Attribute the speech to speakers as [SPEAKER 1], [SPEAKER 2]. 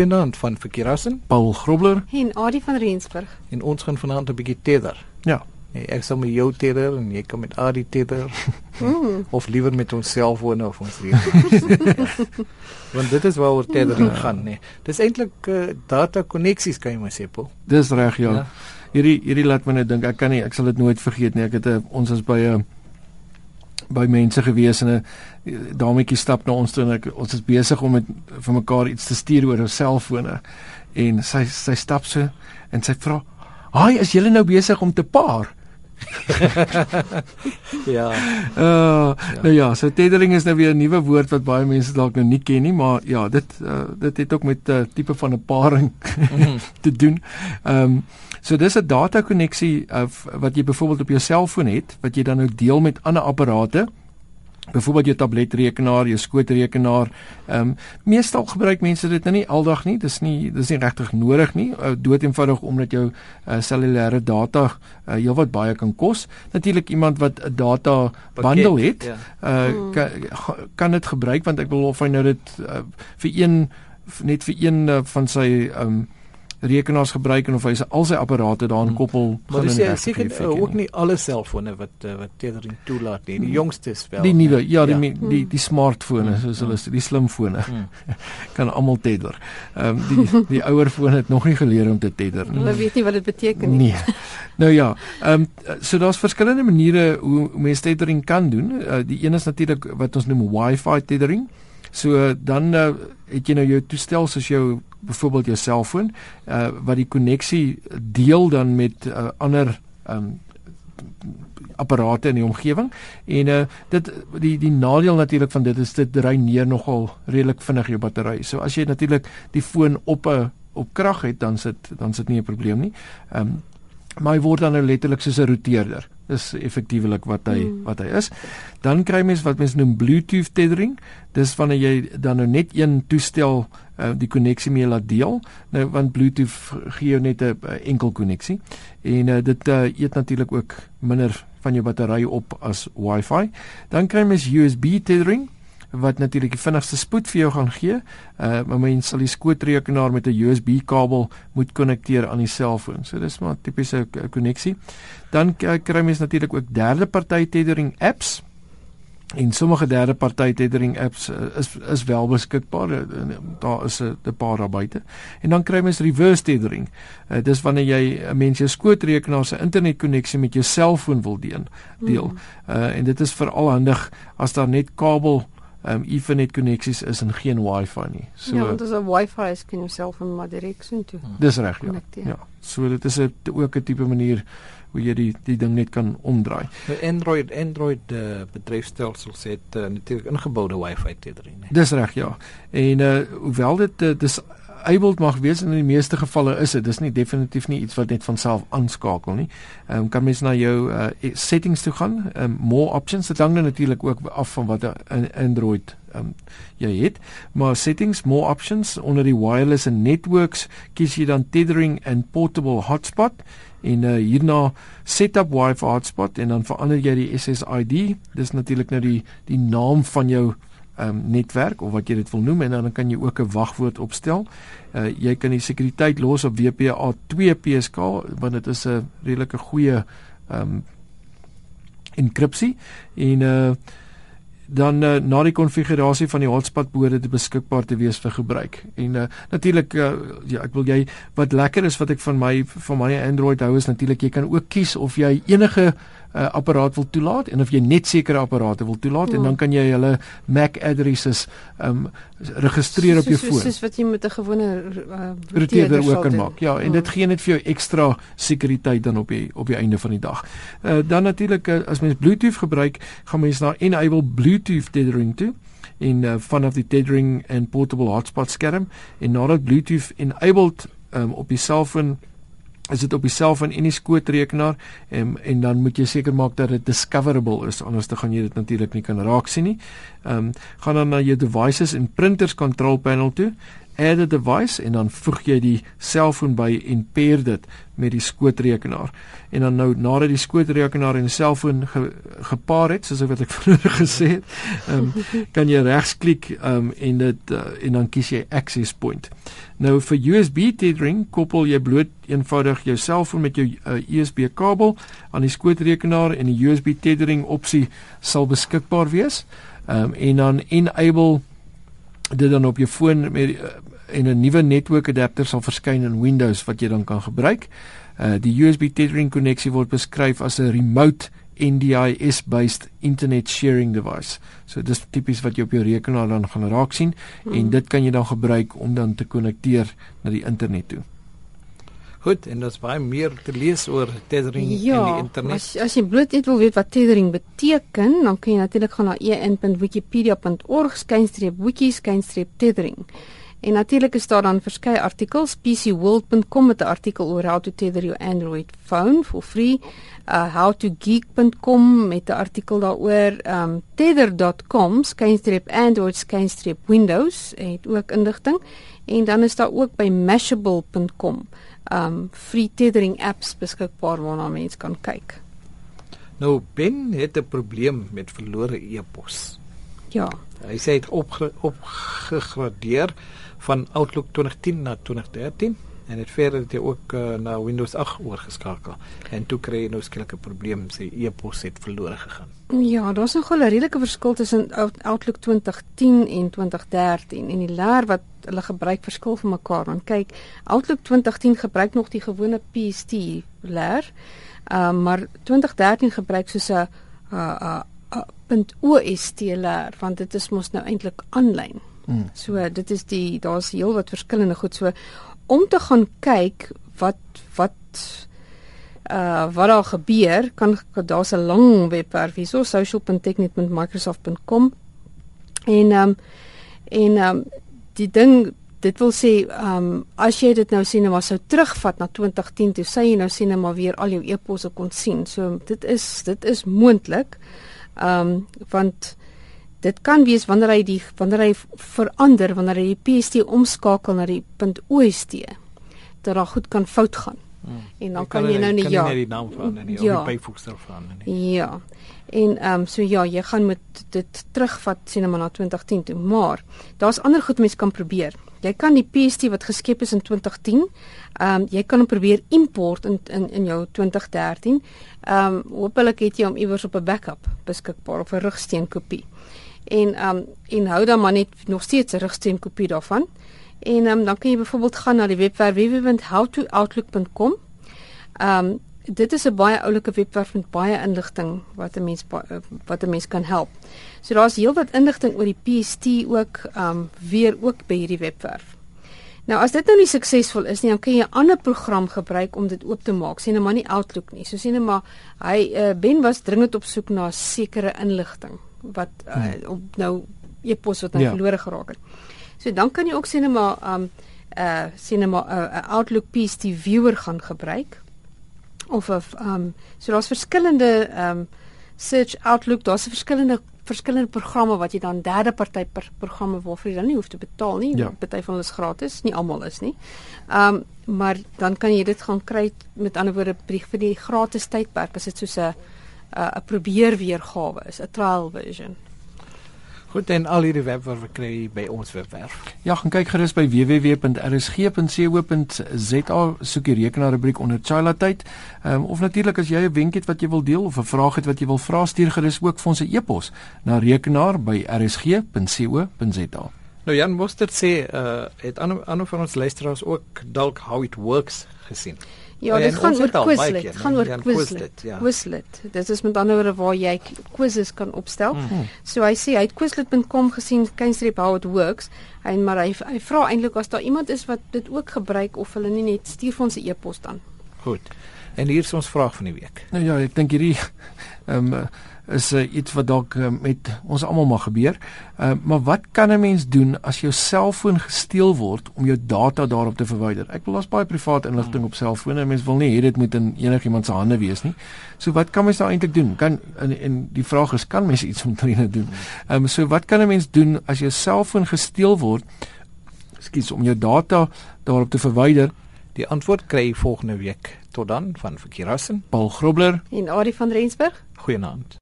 [SPEAKER 1] Goeienaand van Verkeerassen,
[SPEAKER 2] Paul Grobler
[SPEAKER 3] en Adie van Rensburg.
[SPEAKER 1] En ons gaan vanaand 'n bietjie tether.
[SPEAKER 2] Ja.
[SPEAKER 1] Nee, ek sal met jou tether en jy kan met Adie tether. Mm. of liewer met ons selfone of ons rekenaar. Want dit is waaroor tethering ja. gaan, nee. Dis eintlik uh, data koneksies kan jy maar sê, Paul.
[SPEAKER 2] Dis reg, ja. ja. Hierdie hierdie laat my net dink, ek kan nie ek sal dit nooit vergeet nie. Ek het 'n uh, ons is by 'n uh, by mense gewees en 'n dametjie stap na ons toe en ek ons is besig om met vir mekaar iets te stuur oor ons selfone en sy sy stap so en sy vra "Haai, is julle nou besig om te paar?"
[SPEAKER 1] ja.
[SPEAKER 2] Uh. Nou ja, so tethering is nou weer 'n nuwe woord wat baie mense dalk nou nie ken nie, maar ja, dit uh, dit het ook met 'n uh, tipe van 'n paring mm. te doen. Ehm um, so dis 'n data koneksie uh, wat jy byvoorbeeld op jou selfoon het wat jy dan nou deel met ander apparate byvoorbeeld jou tabletrekenaar, jou skootrekenaar. Ehm um, meestal gebruik mense dit nou nie aldag nie. Dis nie dis nie regtig nodig nie. Uh, dood eenvoudig omdat jou cellulêre uh, data uh, heelwat baie kan kos. Natuurlik iemand wat 'n data bundle het, ja. uh, hmm. kan kan dit gebruik want ek wil of hy nou dit uh, vir een net vir een uh, van sy ehm um, rekenaars gebruik en of hy al sy apparate daaraan hmm. koppel
[SPEAKER 1] maar dis seker uh, ook nie alle selfone wat uh, wat tethering toelaat nie. Die hmm. jongstes wel
[SPEAKER 2] die nuwe ja die, ja. die die, die smartfone hmm. soos hulle die slimfone. Hmm. kan almal tether. Ehm um, die die ouer fone het nog nie geleer om te tether
[SPEAKER 3] nie. Hulle weet nie wat dit beteken nie.
[SPEAKER 2] Nee. Nou ja ehm um, so daar's verskillende maniere hoe mense tethering kan doen. Uh, die een is natuurlik wat ons noem wifi tethering So dan uh, het jy nou jou toestel soos jou byvoorbeeld jou selfoon uh wat die koneksie deel dan met uh, ander um apparate in die omgewing en uh dit die die nadeel natuurlik van dit is dit dreineer nogal redelik vinnig jou battery. So as jy natuurlik die foon op 'n op krag het dan sit dan sit nie 'n probleem nie. Um maar hy word dan nou letterlik soos 'n roteerder. Dis effektiewelik wat hy hmm. wat hy is. Dan kry mens wat mens noem Bluetooth tethering. Dis wanneer jy dan nou net een toestel uh, die koneksie mee laat deel. Nou want Bluetooth gee jou net 'n uh, enkel koneksie en uh, dit uh, eet natuurlik ook minder van jou battery op as Wi-Fi. Dan kry mens USB tethering wat natuurlik die vinnigste spoed vir jou gaan gee. Uh maar mens sal die skootrekenaar met 'n USB kabel moet konnekteer aan die selfoon. So dis maar tipiese koneksie. Dan kry mens natuurlik ook derde party tethering apps en sommige derde party tethering apps uh, is is wel beskikbaar uh, daar is 'n paar daar buite en dan kry mens reverse tethering uh, dis wanneer jy 'n mens jou skootrekenaar se internetkonneksie met jou selfoon wil deel deel mm. uh, en dit is veral handig as daar net kabel um, Ethernet koneksies is en geen Wi-Fi nie.
[SPEAKER 3] So Ja, want as 'n Wi-Fi is kan jy self van maar direk so toe.
[SPEAKER 2] Dis reg, ja. Ja. So dit is 'n ook 'n tipe manier hoe jy die die ding net kan omdraai.
[SPEAKER 1] Nou Android Android uh, bedryfstelsels het uh, natuurlik ingeboude Wi-Fi tethering.
[SPEAKER 2] Dis reg, ja. En uh hoewel dit uh, dis enabled mag wees in die meeste gevalle is dit dis nie definitief nie iets wat net van self aanskakel nie. Ehm um, kan mens na jou uh, settings toe gaan, um, more options. Dit hang natuurlik ook af van wat 'n Android um, jy het. Maar settings, more options onder die wireless and networks kies jy dan tethering and portable hotspot en uh, hierna setup wifi hotspot en dan verander jy die SSID. Dis natuurlik nou die die naam van jou um, netwerk of wat jy dit wil noem en dan kan jy ook 'n wagwoord opstel. Uh, jy kan die sekuriteit los op WPA2 PSK want dit is 'n redelike goeie um, enkripsie en uh dan uh, na die konfigurasie van die hotspot behoort dit beskikbaar te wees vir gebruik. En uh, natuurlik uh, ja, ek wil jy wat lekker is wat ek van my van my Android hou is natuurlik jy kan ook kies of jy enige uh, apparaat wil toelaat en of jy net sekere apparate wil toelaat ja. en dan kan jy hulle MAC addresses um registreer op jou foon.
[SPEAKER 3] Soos wat jy met 'n gewone uh,
[SPEAKER 2] router ook kan maak. Ja, en ja. dit gee net vir jou ekstra sekuriteit dan op die op die einde van die dag. Uh, dan natuurlik uh, as mens Bluetooth gebruik, gaan mens na enable Bluetooth tethering toe in uh, vanaf die tethering and portable hotspot skerm en nadat Bluetooth enabled um, op die selfoon is dit op die selfoon en die skootrekenaar en en dan moet jy seker maak dat dit discoverable is anders dan gaan jy dit natuurlik nie kan raak sien nie. Ehm um, gaan dan na jou devices en printers control panel toe add a device en dan voeg jy die selfoon by en pair dit met die skootrekenaar. En dan nou nadat die skootrekenaar en die selfoon ge, gepaar het, soos wat ek vroeër gesê het, um, kan jy regsklik um, en dit uh, en dan kies jy access point. Nou vir USB tethering koppel jy bloot eenvoudig jou selfoon met jou uh, USB kabel aan die skootrekenaar en die USB tethering opsie sal beskikbaar wees. Um, en dan enable dit dan op jou foon met uh, en 'n nuwe netwerk adapter sal verskyn in Windows wat jy dan kan gebruik. Uh die USB tethering koneksie word beskryf as 'n remote NDIS based internet sharing device. So dis tipies wat jy op jou rekenaar dan gaan raak sien hmm. en dit kan jy dan gebruik om dan te konnekteer na die internet toe.
[SPEAKER 1] Goed, en daar's baie meer te lees oor tethering
[SPEAKER 3] ja,
[SPEAKER 1] in die internet.
[SPEAKER 3] As as jy bloot net wil weet wat tethering beteken, dan kan jy natuurlik gaan na en.wikipedia.org/wiki/tethering. En natuurlik is daar dan verskeie artikels. pcworld.com met 'n artikel oor how to tether your Android phone for free. Uh howtogeek.com met 'n artikel daaroor. Um tether.com skynstreep Android skynstreep Windows het ook inligting. En dan is daar ook by mashable.com um free tethering apps beskikbaar waarna mense kan kyk.
[SPEAKER 1] Nou Ben het 'n probleem met verlore e-pos.
[SPEAKER 3] Ja.
[SPEAKER 1] Hy sê dit opgegradeer van Outlook 2010 na 2013 en dit verder het hy ook uh, na Windows 8 oorgeskakel en toe kry hy nou skielik 'n probleem sy e-pos het verlore gegaan.
[SPEAKER 3] Ja, daar's nog 'n redelike verskil tussen Outlook 2010 en 2013 en die leer wat hulle gebruik verskil van mekaar. Want kyk, Outlook 2010 gebruik nog die gewone PST leer. Ehm uh, maar 2013 gebruik soos 'n uh, uh, uh, .ost leer want dit is mos nou eintlik aanlyn. Hmm. So dit is die daar's heel wat verskillende goed. So om te gaan kyk wat wat uh wat daar gebeur kan daar's 'n lang webwerf hierso social.technet.microsoft.com en um en um die ding dit wil sê um as jy dit nou sien en maar sou terugvat na 2010 toe sê jy nou sien en maar weer al jou e-posse kon sien. So dit is dit is moontlik um want dit kan wees wanneer hy die wanneer hy verander wanneer hy die PST omskakel na die .ost dat daar goed kan fout gaan. Hmm. En dan kan, kan jy nou nie ja.
[SPEAKER 1] Kan jy die naam verander nie ja. of die byvoegsel verander nie.
[SPEAKER 3] Ja. En ehm um, so ja, jy gaan met dit terugvat sien maar na 2010 toe, maar daar's ander goed mense kan probeer. Jy kan die PST wat geskep is in 2010, ehm um, jy kan hom probeer import in in in jou 2013. Ehm um, hoopelik het jy hom iewers op 'n backup beskikbaar of 'n rugsteen kopie en um en hou dan maar net nog steeds 'n rigsteen kopie daarvan. En um dan kan jy byvoorbeeld gaan na die webwerf www.howtooutlook.com. Um dit is 'n baie oulike webwerf met baie inligting wat 'n mens wat 'n mens kan help. So daar's heelwat inligting oor die PST ook um weer ook by hierdie webwerf. Nou as dit nou nie suksesvol is nie, dan kan jy 'n ander program gebruik om dit oop te maak. Sien nou maar nie Outlook nie. So sien nou maar hy uh, Ben was dringend op soek na sekere inligting wat uh, hmm. op nou e-pos wat nou ja. verlore geraak het. So dan kan jy ook sien maar um uh sien maar 'n uh, Outlook PST viewer gaan gebruik of 'n um so daar's verskillende um search Outlook, daar's verskillende verskillende programme wat jy dan derde party per programme waarvoor jy dan nie hoef te betaal nie. Ja. Party van hulle is gratis, nie almal is nie. Um maar dan kan jy dit gaan kry met ander woorde vir die gratis tydperk as dit soos 'n 'n uh, probeer weergawe is, 'n trial version.
[SPEAKER 1] Goed en al hierdie webwerwe kry jy by ons webwerf.
[SPEAKER 2] Ja, gaan kyk gerus by www.rsg.co.za soek die rekenaar rubriek onder Chila tyd. Ehm um, of natuurlik as jy 'n wenk het wat jy wil deel of 'n vraag het wat jy wil vra, stuur gerus ook vir ons 'n e-pos na rekenaar by rsg.co.za.
[SPEAKER 1] Nou Jan Mostert sê uh het ander ander van ons luisteraars ook dalk how it works gesien.
[SPEAKER 3] Ja, dit gaan oor Quizlet. Dit gaan oor Quizlet. Ja. Quizlet. Dit is met ander woorde waar jy quizzes kan opstel. Mm. So hy sê hy het quizlet.com gesien, keinstreep how it works. Hy maar hy, hy vra eintlik as daar iemand is wat dit ook gebruik of hulle nie net stuur vir ons 'n e-pos dan.
[SPEAKER 1] Goed. En hier is ons vraag van die week.
[SPEAKER 2] Nou ja, ek dink hierdie ehm um, is uh, iets wat dalk uh, met ons almal mag gebeur. Uh, maar wat kan 'n mens doen as jou selfoon gesteel word om jou data daarop te verwyder? Ek wil as baie privaat inligting op selfone, mens wil nie hê dit moet in enigiemand se hande wees nie. So wat kan mens nou eintlik doen? Kan en, en die vraag is kan mens iets omtrent doen? Ehm um, so wat kan 'n mens doen as jou selfoon gesteel word? Ekskuus om jou data daarop te verwyder.
[SPEAKER 1] Die antwoord kry jy volgende week. Tot dan van Verkeerassen.
[SPEAKER 2] Paul Grobler
[SPEAKER 3] En Adie van Rensburg?
[SPEAKER 1] Goeienaand.